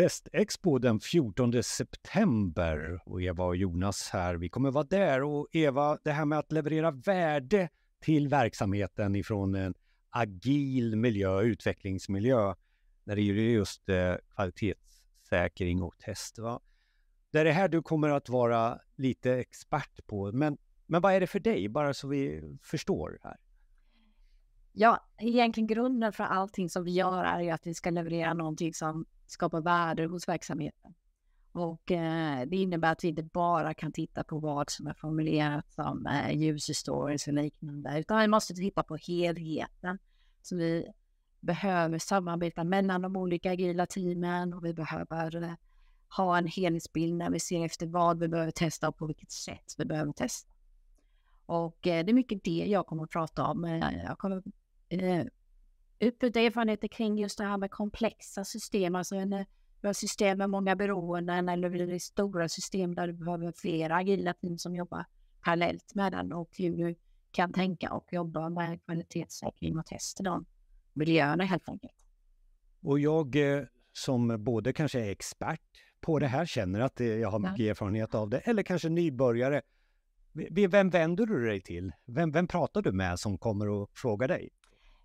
Testexpo den 14 september och Eva och Jonas här. Vi kommer vara där och Eva, det här med att leverera värde till verksamheten ifrån en agil miljö, utvecklingsmiljö, när det gäller just eh, kvalitetssäkring och test. Va? Det är det här du kommer att vara lite expert på. Men, men vad är det för dig, bara så vi förstår här? Ja, egentligen grunden för allting som vi gör är ju att vi ska leverera någonting som skapa värde hos verksamheten. Och eh, det innebär att vi inte bara kan titta på vad som är formulerat som eh, user stories och liknande, utan vi måste titta på helheten. Så vi behöver samarbeta mellan de olika agila teamen och vi behöver eh, ha en helhetsbild när vi ser efter vad vi behöver testa och på vilket sätt vi behöver testa. Och eh, det är mycket det jag kommer att prata om. Eh, jag kommer eh, utbyta erfarenheter kring just det här med komplexa system, alltså en, vi har system med många beroenden eller stora system där du behöver flera agila team som jobbar parallellt med den och hur du kan tänka och jobba med kvalitetssäkring och test i de miljöerna helt enkelt. Och jag som både kanske är expert på det här, känner att jag har mycket ja. erfarenhet av det, eller kanske nybörjare. Vem vänder du dig till? Vem, vem pratar du med som kommer och frågar dig?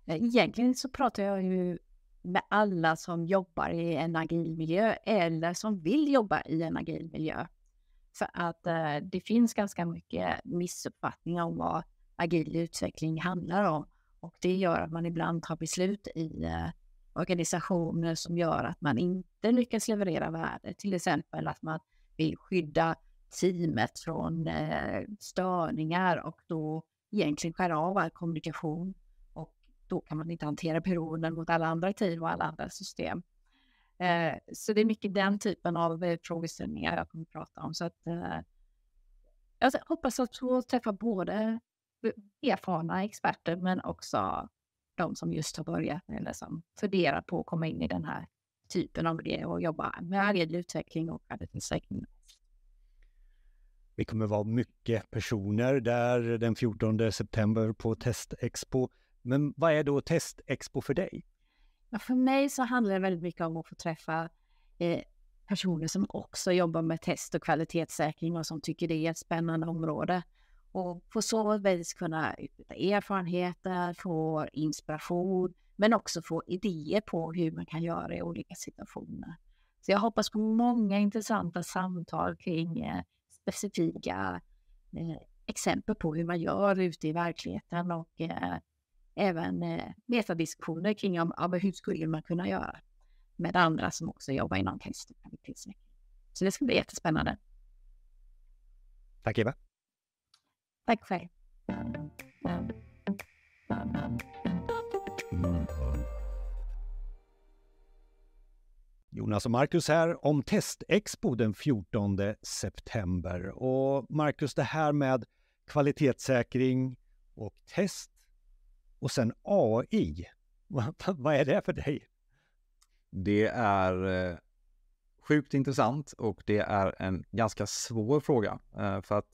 Eh, egentligen så pratar jag ju med alla som jobbar i en agil miljö eller som vill jobba i en agil miljö. För att eh, det finns ganska mycket missuppfattningar om vad agil utveckling handlar om. Och det gör att man ibland tar beslut i eh, organisationer som gör att man inte lyckas leverera värde. Till exempel att man vill skydda teamet från eh, störningar och då egentligen skära av all kommunikation. Då kan man inte hantera beroenden mot alla andra team och alla andra system. Eh, så det är mycket den typen av eh, frågeställningar jag kommer att prata om. Så att, eh, jag hoppas att få träffa både erfarna experter men också de som just har börjat eller som funderar på att komma in i den här typen av det och jobba med agil utveckling och arbetsutveckling. Vi kommer vara mycket personer där den 14 september på Testexpo. Men vad är då Testexpo för dig? För mig så handlar det väldigt mycket om att få träffa eh, personer som också jobbar med test och kvalitetssäkring och som tycker det är ett spännande område. Och på så vis kunna utbyta erfarenheter, få inspiration, men också få idéer på hur man kan göra i olika situationer. Så jag hoppas på många intressanta samtal kring eh, specifika eh, exempel på hur man gör ute i verkligheten och eh, även eh, metadiskussioner kring om, ja, hur skulle man kunna göra med andra som också jobbar inom kvalitetssäkring. Så det ska bli jättespännande. Tack Eva. Tack själv. Jonas och Marcus här om Testexpo den 14 september. Och Marcus, det här med kvalitetssäkring och test och sen AI. Vad är det för dig? Det är eh, sjukt intressant och det är en ganska svår fråga. Eh, för att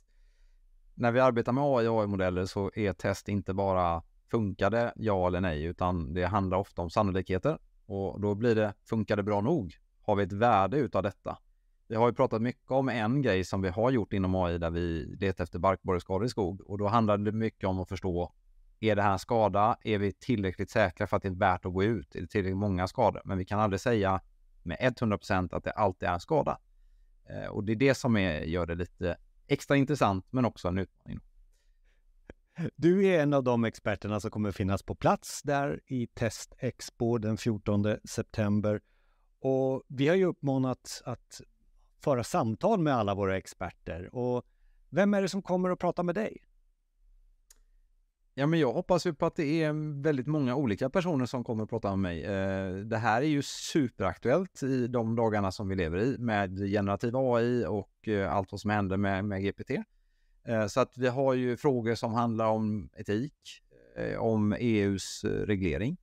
när vi arbetar med AI och AI-modeller så är test inte bara funkade ja eller nej, utan det handlar ofta om sannolikheter. Och då blir det, funkar det bra nog? Har vi ett värde utav detta? Vi har ju pratat mycket om en grej som vi har gjort inom AI där vi letar efter barkborreskador i skog och då handlar det mycket om att förstå är det här en skada? Är vi tillräckligt säkra för att det är värt att gå ut? Är det tillräckligt många skador? Men vi kan aldrig säga med 100% att det alltid är en skada. Eh, och det är det som är, gör det lite extra intressant men också en utmaning. Du är en av de experterna som kommer finnas på plats där i test Expo den 14 september. Och vi har ju uppmanat att föra samtal med alla våra experter. Och vem är det som kommer att prata med dig? Ja, men jag hoppas ju på att det är väldigt många olika personer som kommer att prata med mig. Eh, det här är ju superaktuellt i de dagarna som vi lever i med generativ AI och eh, allt vad som händer med, med GPT. Eh, så att vi har ju frågor som handlar om etik, om EUs reglering.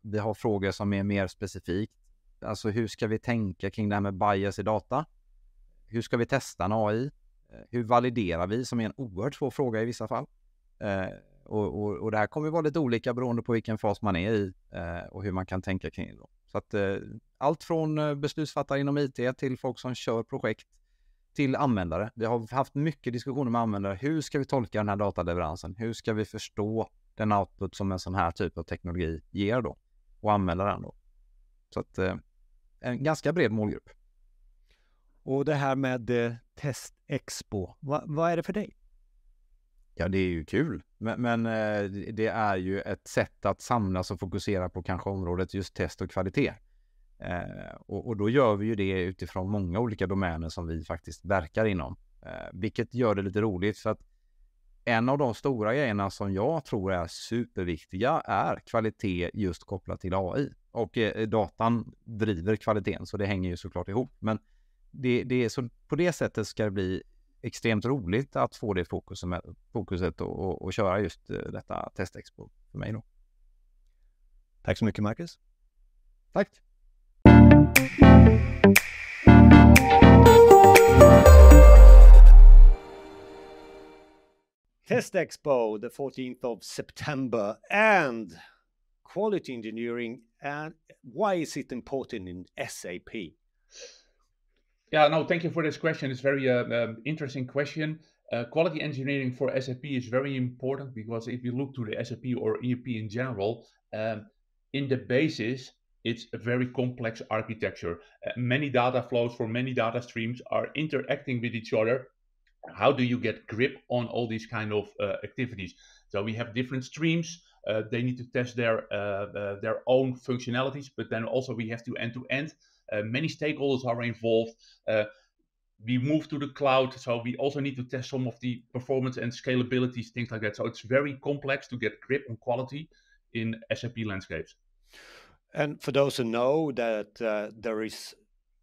Vi har frågor som är mer specifikt. Alltså hur ska vi tänka kring det här med bias i data? Hur ska vi testa en AI? Hur validerar vi, som är en oerhört svår fråga i vissa fall? Och, och, och det här kommer vara lite olika beroende på vilken fas man är i eh, och hur man kan tänka kring det. Så att eh, allt från eh, beslutsfattare inom IT till folk som kör projekt till användare. Vi har haft mycket diskussioner med användare. Hur ska vi tolka den här dataleveransen? Hur ska vi förstå den output som en sån här typ av teknologi ger då och använda den då? Så att eh, en ganska bred målgrupp. Och det här med eh, Testexpo, Va, vad är det för dig? Ja, det är ju kul, men, men eh, det är ju ett sätt att samlas och fokusera på kanske området just test och kvalitet. Eh, och, och, då gör vi ju det utifrån många olika domäner som vi faktiskt verkar inom, eh, vilket gör det lite roligt för att en av de stora grejerna som jag tror är superviktiga är kvalitet just kopplat till AI och eh, datan driver kvaliteten så det hänger ju såklart ihop. Men det, det är så på det sättet ska det bli extremt roligt att få det fokuset, fokuset och, och, och köra just eh, detta testexpo för mig då. Tack så mycket Marcus. Tack. Test Expo, the 14th of September, and quality engineering, and why is it important in SAP? Yeah, no, thank you for this question. It's very uh, um, interesting question. Uh, quality engineering for SAP is very important because if you look to the SAP or ERP in general, um, in the basis, it's a very complex architecture. Uh, many data flows for many data streams are interacting with each other. How do you get grip on all these kind of uh, activities? So we have different streams. Uh, they need to test their uh, their own functionalities, but then also we have to end to end uh, many stakeholders are involved. Uh, we move to the cloud, so we also need to test some of the performance and scalability, things like that. So it's very complex to get grip on quality in SAP landscapes. And for those who know that uh, there is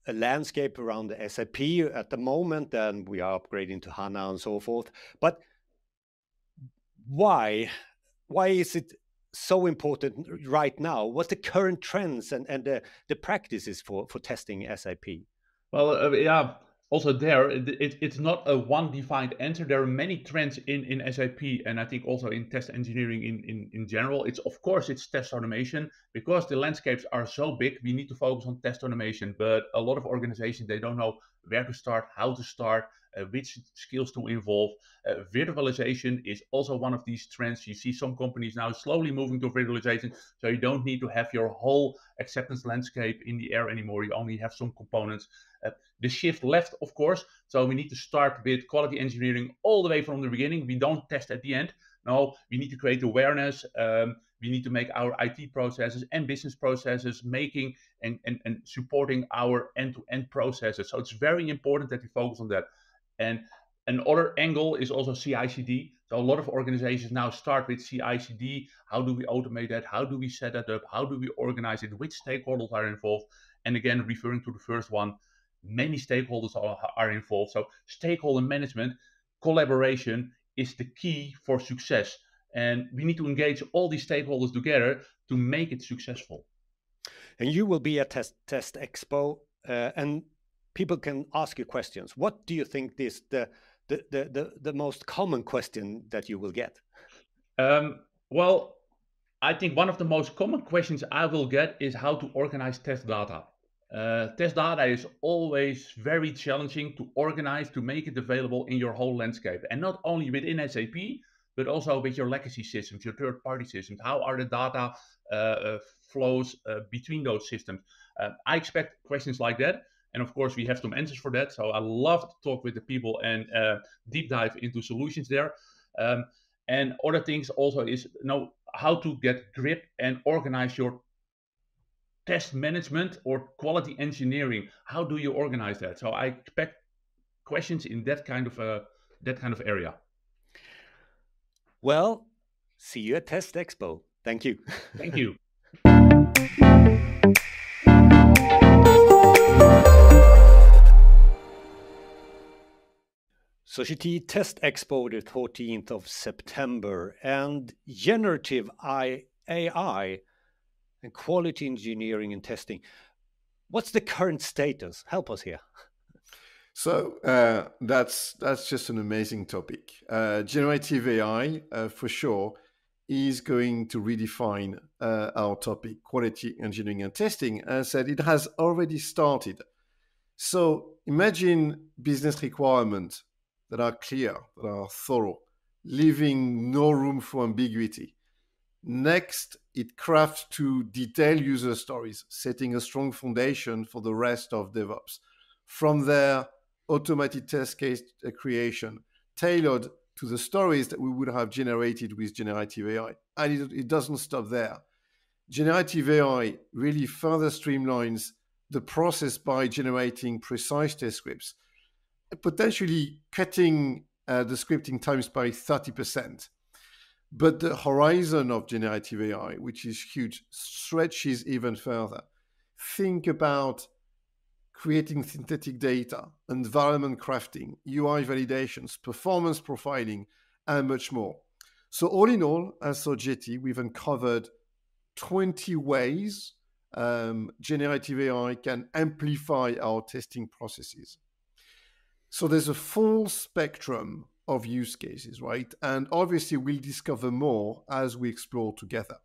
a landscape around the SAP at the moment, and we are upgrading to HANA and so forth. But why? Why is it so important right now? What's the current trends and, and the, the practices for, for testing SAP? Well, uh, yeah, also there, it, it, it's not a one defined answer. There are many trends in, in SAP and I think also in test engineering in, in, in general. It's of course it's test automation because the landscapes are so big. We need to focus on test automation, but a lot of organizations they don't know where to start, how to start, which skills to involve. Uh, virtualization is also one of these trends. You see some companies now slowly moving to virtualization, so you don't need to have your whole acceptance landscape in the air anymore. You only have some components. Uh, the shift left, of course, so we need to start with quality engineering all the way from the beginning. We don't test at the end. No, we need to create awareness. Um, we need to make our IT processes and business processes making and, and, and supporting our end-to-end processes. So it's very important that we focus on that. And another angle is also CI/CD. So a lot of organizations now start with CI/CD. How do we automate that? How do we set that up? How do we organize it? Which stakeholders are involved? And again, referring to the first one, many stakeholders are, are involved. So stakeholder management, collaboration is the key for success. And we need to engage all these stakeholders together to make it successful. And you will be at Test, Test Expo, uh, and people can ask you questions. What do you think is the, the, the, the, the most common question that you will get? Um, well, I think one of the most common questions I will get is how to organize test data. Uh, test data is always very challenging to organize to make it available in your whole landscape and not only within SAP but also with your legacy systems, your third party systems. How are the data uh, uh, flows uh, between those systems? Uh, I expect questions like that. And of course, we have some answers for that. So I love to talk with the people and uh, deep dive into solutions there. Um, and other things also is you know how to get grip and organize your test management or quality engineering. How do you organize that? So I expect questions in that kind of uh, that kind of area. Well, see you at Test Expo. Thank you. Thank you. Sogeti Test Expo the 14th of September and generative AI and quality engineering and testing. What's the current status? Help us here. So uh, that's that's just an amazing topic. Uh, generative AI, uh, for sure, is going to redefine uh, our topic, quality engineering and testing. As I said, it has already started. So imagine business requirements that are clear, that are thorough, leaving no room for ambiguity. Next, it crafts to detail user stories, setting a strong foundation for the rest of DevOps. From there, automated test case uh, creation, tailored to the stories that we would have generated with generative AI. And it, it doesn't stop there. Generative AI really further streamlines the process by generating precise test scripts, potentially cutting uh, the scripting times by 30%. But the horizon of generative AI, which is huge, stretches even further. Think about creating synthetic data, environment crafting, UI validations, performance profiling, and much more. So, all in all, as Sogeti, we've uncovered 20 ways um, generative AI can amplify our testing processes. So, there's a full spectrum of use cases, right? And obviously, we'll discover more as we explore together.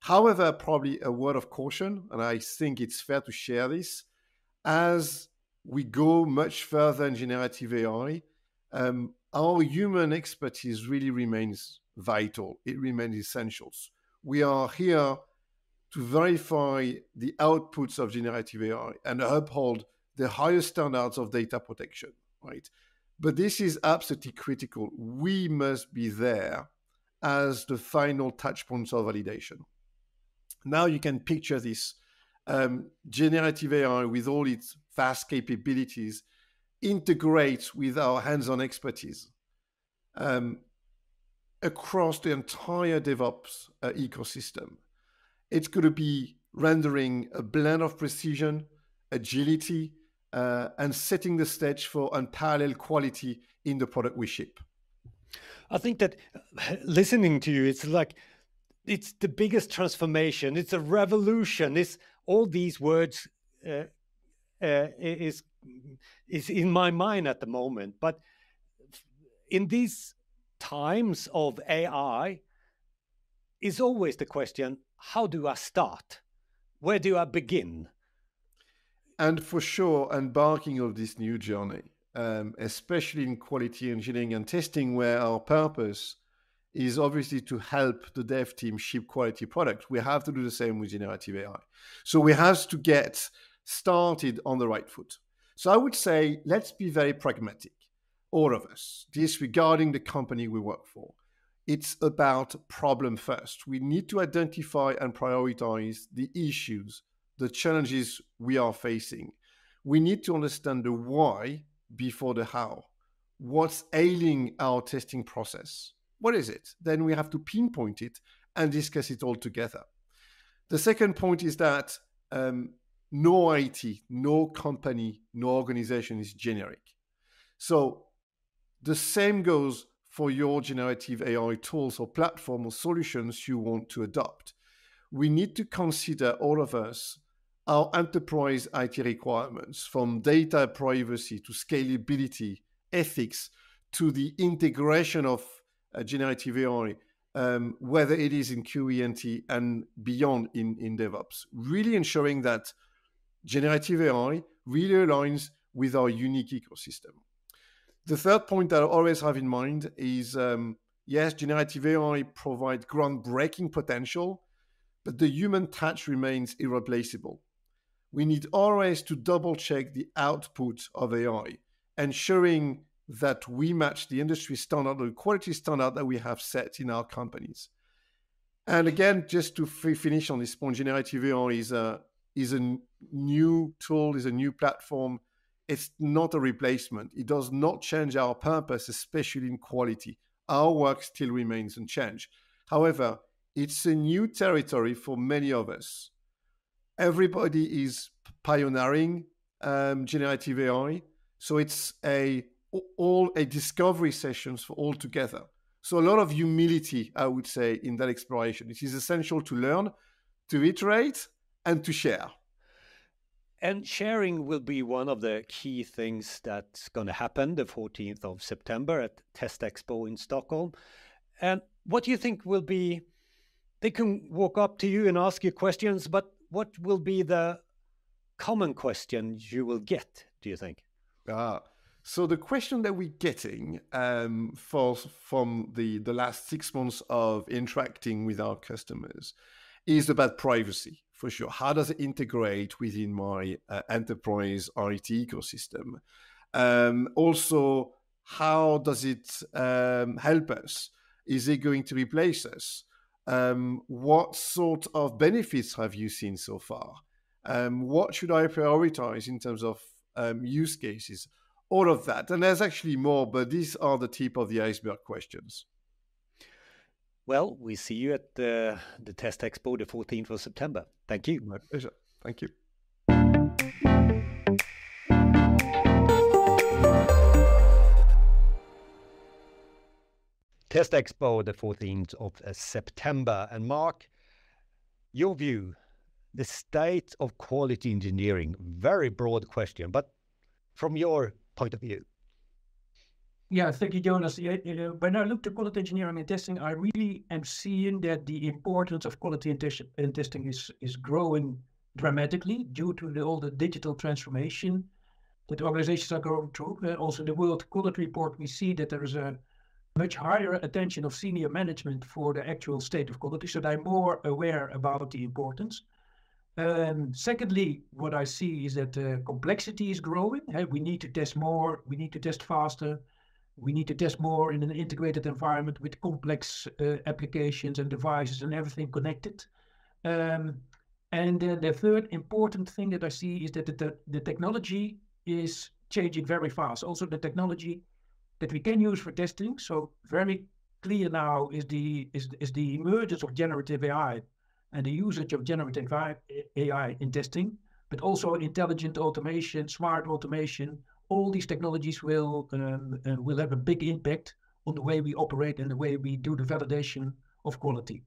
However, probably a word of caution, and I think it's fair to share this as we go much further in generative AI, um, our human expertise really remains vital. It remains essential. We are here to verify the outputs of generative AI and uphold the highest standards of data protection, right? But this is absolutely critical. We must be there as the final touch points of validation. Now you can picture this um, generative AI with all its vast capabilities integrates with our hands-on expertise um, across the entire DevOps uh, ecosystem. It's going to be rendering a blend of precision, agility, uh, and setting the stage for unparalleled quality in the product we ship. I think that listening to you, it's like it's the biggest transformation. It's a revolution. It's all these words uh, uh, is is in my mind at the moment. But in these times of AI, is always the question: How do I start? Where do I begin? And for sure, embarking on this new journey, um, especially in quality engineering and testing, where our purpose is obviously to help the dev team ship quality products. We have to do the same with generative AI. So we have to get started on the right foot. So I would say let's be very pragmatic, all of us, disregarding the company we work for. It's about problem first. We need to identify and prioritize the issues, the challenges we are facing. We need to understand the why before the how. What's ailing our testing process? What is it? Then we have to pinpoint it and discuss it all together. The second point is that um, no IT, no company, no organization is generic. So the same goes for your generative AI tools or platform or solutions you want to adopt. We need to consider all of us our enterprise IT requirements from data privacy to scalability, ethics, to the integration of uh, generative AI, um, whether it is in QE&T and beyond in, in DevOps, really ensuring that generative AI really aligns with our unique ecosystem. The third point that I always have in mind is um, yes, generative AI provides groundbreaking potential, but the human touch remains irreplaceable. We need always to double check the output of AI, ensuring that we match the industry standard or the quality standard that we have set in our companies. And again, just to finish on this point, generative AI is a is a new tool, is a new platform. It's not a replacement. It does not change our purpose, especially in quality. Our work still remains unchanged. However, it's a new territory for many of us. Everybody is pioneering um, generative AI, so it's a all a discovery sessions for all together. So a lot of humility, I would say, in that exploration. It is essential to learn, to iterate, and to share. And sharing will be one of the key things that's going to happen the 14th of September at Test Expo in Stockholm. And what do you think will be they can walk up to you and ask you questions, but what will be the common questions you will get, do you think? Ah, so the question that we're getting um, for, from the, the last six months of interacting with our customers is about privacy, for sure. How does it integrate within my uh, enterprise IT ecosystem? Um, also, how does it um, help us? Is it going to replace us? Um, what sort of benefits have you seen so far? Um, what should I prioritize in terms of um, use cases? All of that. And there's actually more, but these are the tip of the iceberg questions. Well, we see you at the, the Test Expo the 14th of September. Thank you. My pleasure. Thank you. Test Expo the 14th of uh, September. And Mark, your view, the state of quality engineering, very broad question, but from your point of view. Yeah, thank you, Jonas. When I look at quality engineering and testing, I really am seeing that the importance of quality and, testing is, is growing dramatically due to the, all the digital transformation that organizations are going through. Also, the World Quality Report, we see that there is a much higher attention of senior management for the actual state of quality, so they're more aware about the importance. Um, secondly, what I see is that the complexity is growing. Hey, we need to test more, we need to test faster, we need to test more in an integrated environment with complex uh, applications and devices and everything connected. Um, and then the third important thing that I see is that the, the technology is changing very fast. Also, the technology that we can use for testing. So very clear now is the is, is the emergence of generative AI and the usage of generative AI in testing, but also intelligent automation, smart automation. All these technologies will um, uh, will have a big impact on the way we operate and the way we do the validation of quality.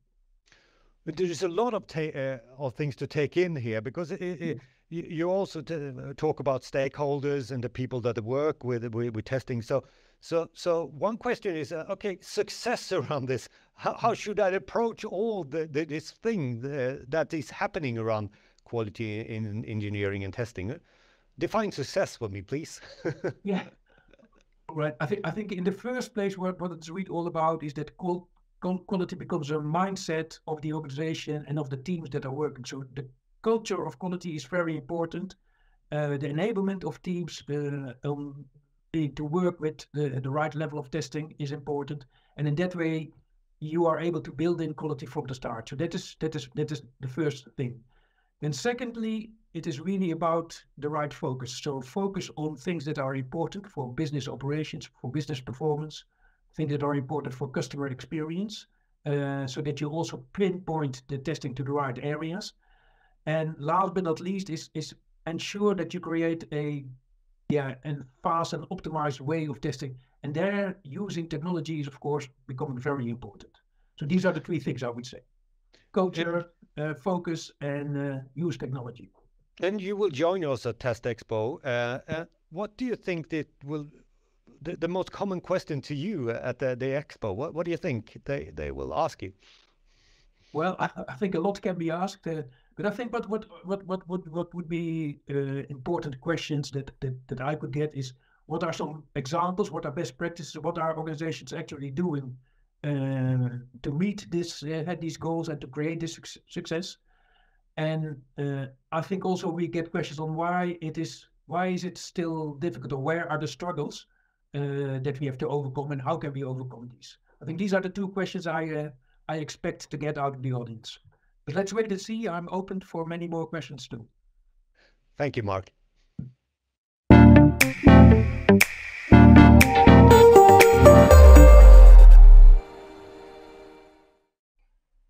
But there's a lot of uh, of things to take in here because it, it, you also uh, talk about stakeholders and the people that work with, with, testing. So so, so one question is, uh, okay, success around this. How, how mm. should I approach all the, the this thing the, that is happening around quality in engineering and testing? Define success for me, please. yeah, right. I think I think in the first place, what what it's really all about is that quality becomes a mindset of the organization and of the teams that are working. So the culture of quality is very important. Uh, the enablement of teams, uh, um, to work with the, the right level of testing is important. And in that way, you are able to build in quality from the start. So that is that is that is the first thing. Then secondly, it is really about the right focus. So focus on things that are important for business operations, for business performance, things that are important for customer experience, uh, so that you also pinpoint the testing to the right areas. And last but not least is is ensure that you create a yeah, and fast and optimized way of testing. And there, using technology is, of course, becoming very important. So these are the three things I would say: culture, uh, focus, and uh, use technology. And you will join us at Test Expo. Uh, uh, what do you think that will the, the most common question to you at the, the expo? What, what do you think they, they will ask you? Well, I, I think a lot can be asked. Uh, but I think what what what what what, what would be uh, important questions that, that that I could get is what are some examples, what are best practices, what are organizations actually doing uh, to meet this uh, these goals and to create this su- success. And uh, I think also we get questions on why it is why is it still difficult or where are the struggles uh, that we have to overcome and how can we overcome these. I think these are the two questions I uh, I expect to get out of the audience. But let's wait and see. I'm open for many more questions too. Thank you, Mark.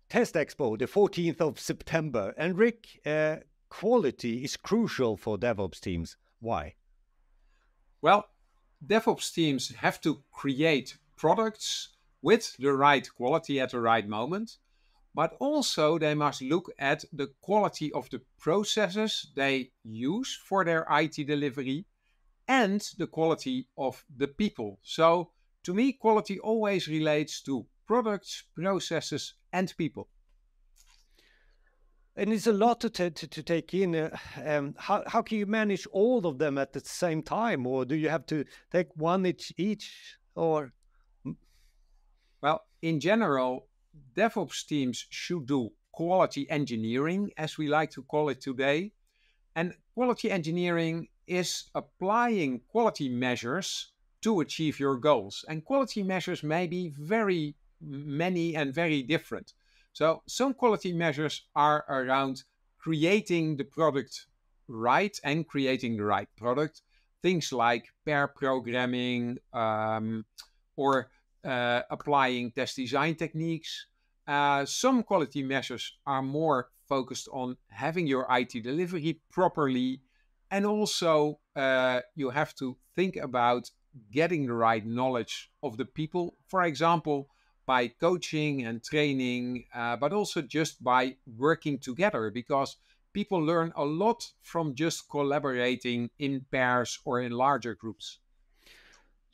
Test Expo, the 14th of September. And Rik, uh, quality is crucial for DevOps teams. Why? Well, DevOps teams have to create products with the right quality at the right moment but also they must look at the quality of the processes they use for their IT delivery and the quality of the people. So, to me, quality always relates to products, processes, and people. and it's a lot to, to, to take in. Uh, um, how, how can you manage all of them at the same time, or do you have to take one each each, or? Well, in general, DevOps teams should do quality engineering, as we like to call it today. And quality engineering is applying quality measures to achieve your goals. And quality measures may be very many and very different. So some quality measures are around creating the product right and creating the right product. Things like pair programming um, or applying test design techniques. Uh, some quality measures are more focused on having your IT delivery properly. And also, uh, you have to think about getting the right knowledge of the people. For example, by coaching and training, uh, but also just by working together because people learn a lot from just collaborating in pairs or in larger groups.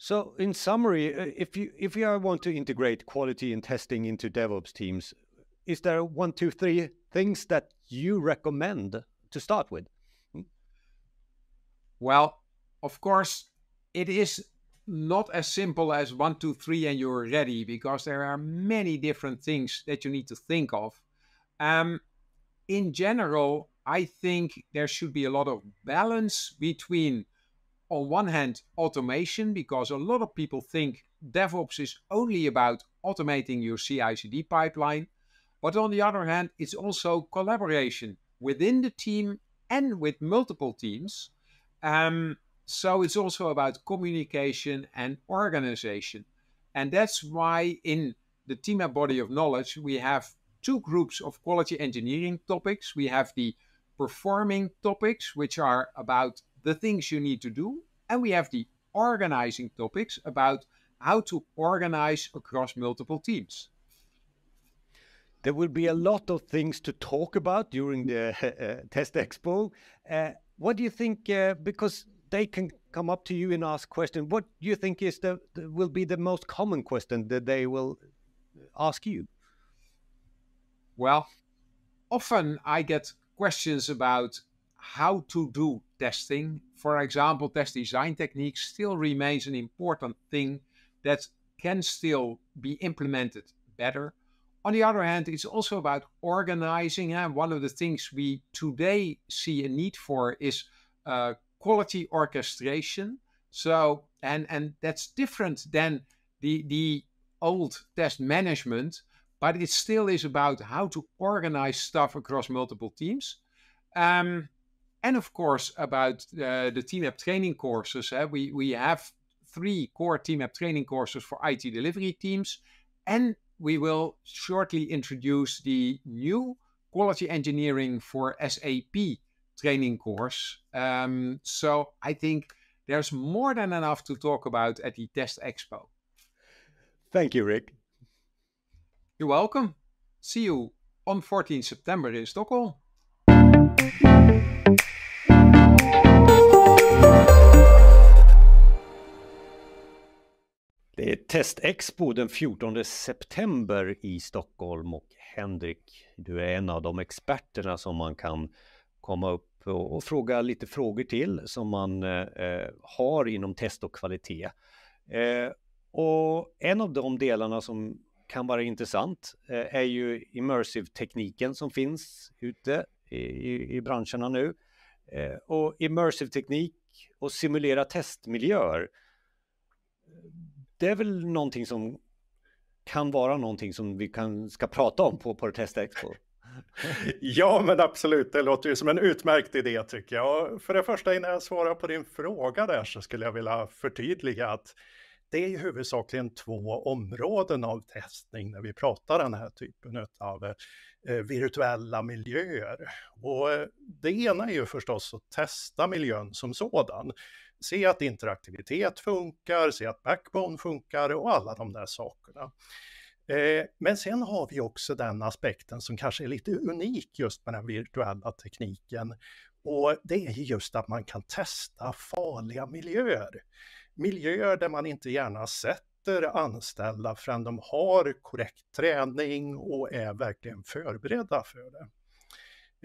So, in summary, uh, if you if you want to integrate quality and testing into DevOps teams, is there one, two, three things that you recommend to start with? Well, of course, it is not as simple as one, two, three, and you're ready because there are many different things that you need to think of. Um, in general, I think there should be a lot of balance between, on one hand, automation, because a lot of people think DevOps is only about automating your CI CD pipeline. But on the other hand, it's also collaboration within the team and with multiple teams. Um, so it's also about communication and organization. And that's why in the TMAP body of knowledge, we have two groups of quality engineering topics. We have the performing topics, which are about the things you need to do. And we have the organizing topics about how to organize across multiple teams. There will be a lot of things to talk about during the uh, Test Expo. Uh, what do you think? Uh, because they can come up to you and ask questions. What do you think is the, the will be the most common question that they will ask you? Well, often I get questions about how to do testing. For example, test design techniques still remains an important thing that can still be implemented better. On the other hand, it's also about organizing. And one of the things we today see a need for is uh, quality orchestration. So, and and that's different than the the old test management, but it still is about how to organize stuff across multiple teams. Um, and of course, about uh, the TMAP training courses. Uh, we, we have three core TMAP training courses for IT delivery teams. And we will shortly introduce the new quality engineering for SAP training course. Um, so I think there's more than enough to talk about at the Test Expo. Thank you, Rik. You're welcome. See you on 14 September in Stockholm. Det är Testexpo den 14 september i Stockholm och Henrik, du är en av de experterna som man kan komma upp och, och fråga lite frågor till som man eh, eh har inom test och kvalitet. Eh, och en av de delarna som kan vara intressant eh, är ju immersive-tekniken som finns ute i, i, branscherna nu. Eh, och immersive-teknik och simulera testmiljöer det är väl någonting som kan vara någonting som vi kan, ska prata om på, på Testexpo. ja, men absolut. Det låter ju som en utmärkt idé tycker jag. För det första, innan jag svarar på din fråga där så skulle jag vilja förtydliga att det är ju huvudsakligen två områden av testning när vi pratar den här typen av eh, Eh, virtuella miljöer. Och eh, det ena är ju förstås att testa miljön som sådan. Se att interaktivitet funkar, se att backbone funkar och alla de där sakerna. Eh, men sen har vi också den aspekten som kanske är lite unik just med den virtuella tekniken. Och det är just att man kan testa farliga miljöer. Miljöer där man inte gärna sett sätter anställda förrän de har korrekt träning och är verkligen förberedda för det.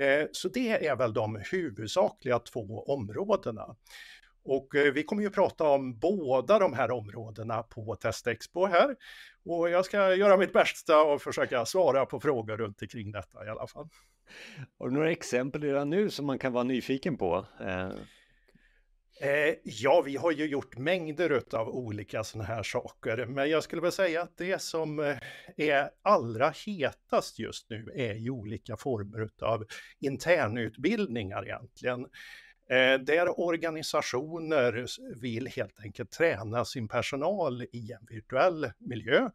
Eh, så det är väl de huvudsakliga två områdena. Och eh, vi kommer ju prata om båda de här områdena på Testexpo här. Och jag ska göra mitt bästa och försöka svara på frågor runt omkring detta i alla fall. Har du några exempel redan nu som man kan vara nyfiken på? Eh, Eh... Ja, vi har ju gjort mängder av olika sådana här saker, men jag skulle väl säga att det som eh, är allra hetast just nu är ju olika former av internutbildningar egentligen. Eh, där organisationer vill helt enkelt träna sin personal i en virtuell miljö,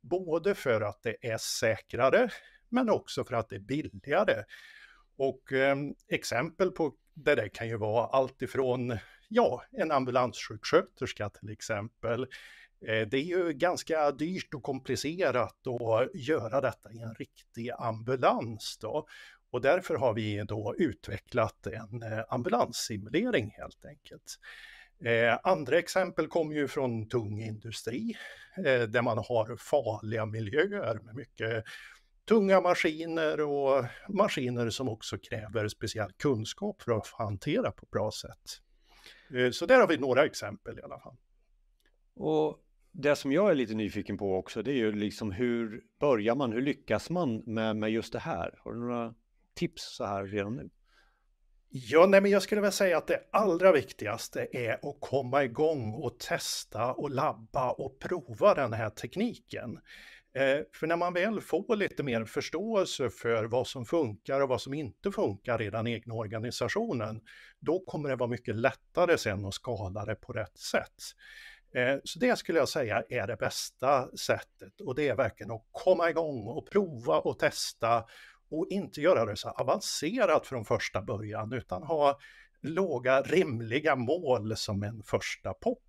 både för att det är säkrare, men också för att det är billigare. Och eh, exempel på det där kan ju vara allt ifrån ja, en ambulanssjuksköterska till exempel. Eh, det är ju ganska dyrt och komplicerat att göra detta i en riktig ambulans då. Och därför har vi då utvecklat en eh, ambulanssimulering helt enkelt. Eh, andra exempel kommer ju från tung industri eh, där man har farliga miljöer med mycket tunga maskiner och maskiner som också kräver speciell kunskap för att hantera på ett bra sätt. Eh, så där har vi några exempel i alla fall. Och det som jag är lite nyfiken på också, det är ju liksom hur börjar man, hur lyckas man med, med just det här? Har du några tips så här redan nu? Ja, nej, men jag skulle väl säga att det allra viktigaste är att komma igång och testa och labba och prova den här tekniken. Eh, för när man väl får lite mer förståelse för vad som funkar och vad som inte funkar i den egna organisationen, då kommer det vara mycket lättare sen att skala det på rätt sätt. Eh, så det skulle jag säga är det bästa sättet och det är verkligen att komma igång och prova och testa och inte göra det så avancerat från första början utan ha låga rimliga mål som en första pop.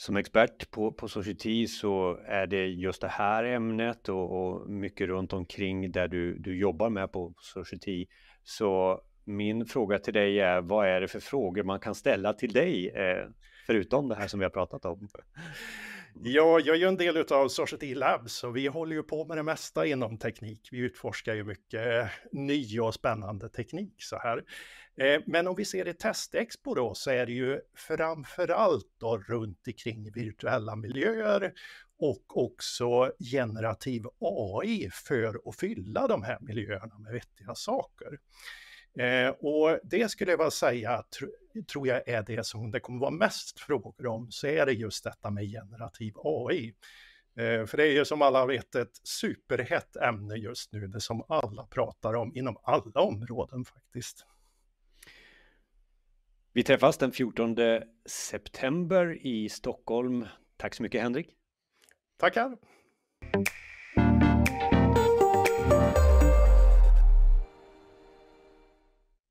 Som expert på, på Society så är det just det här ämnet och, och mycket runt omkring där du, du jobbar med på Society. Så min fråga till dig är, vad är det för frågor man kan ställa till dig, eh, förutom det här som vi har pratat om? Ja, jag är ju en del av Society Labs och vi håller ju på med det mesta inom teknik. Vi utforskar ju mycket eh, ny och spännande teknik så här. Eh, men om vi ser i Testexpo då så är det ju framförallt då runt omkring virtuella miljöer och också generativ AI för att fylla de här miljöerna med vettiga saker. Eh, och det skulle jag väl säga, tror jag är det som det kommer vara mest frågor om, så är det just detta med generativ AI. Eh, för det är ju som alla vet ett superhett ämne just nu, det som alla pratar om inom alla områden faktiskt. Vi träffas den 14 september i Stockholm. Tack så mycket Henrik. Tackar.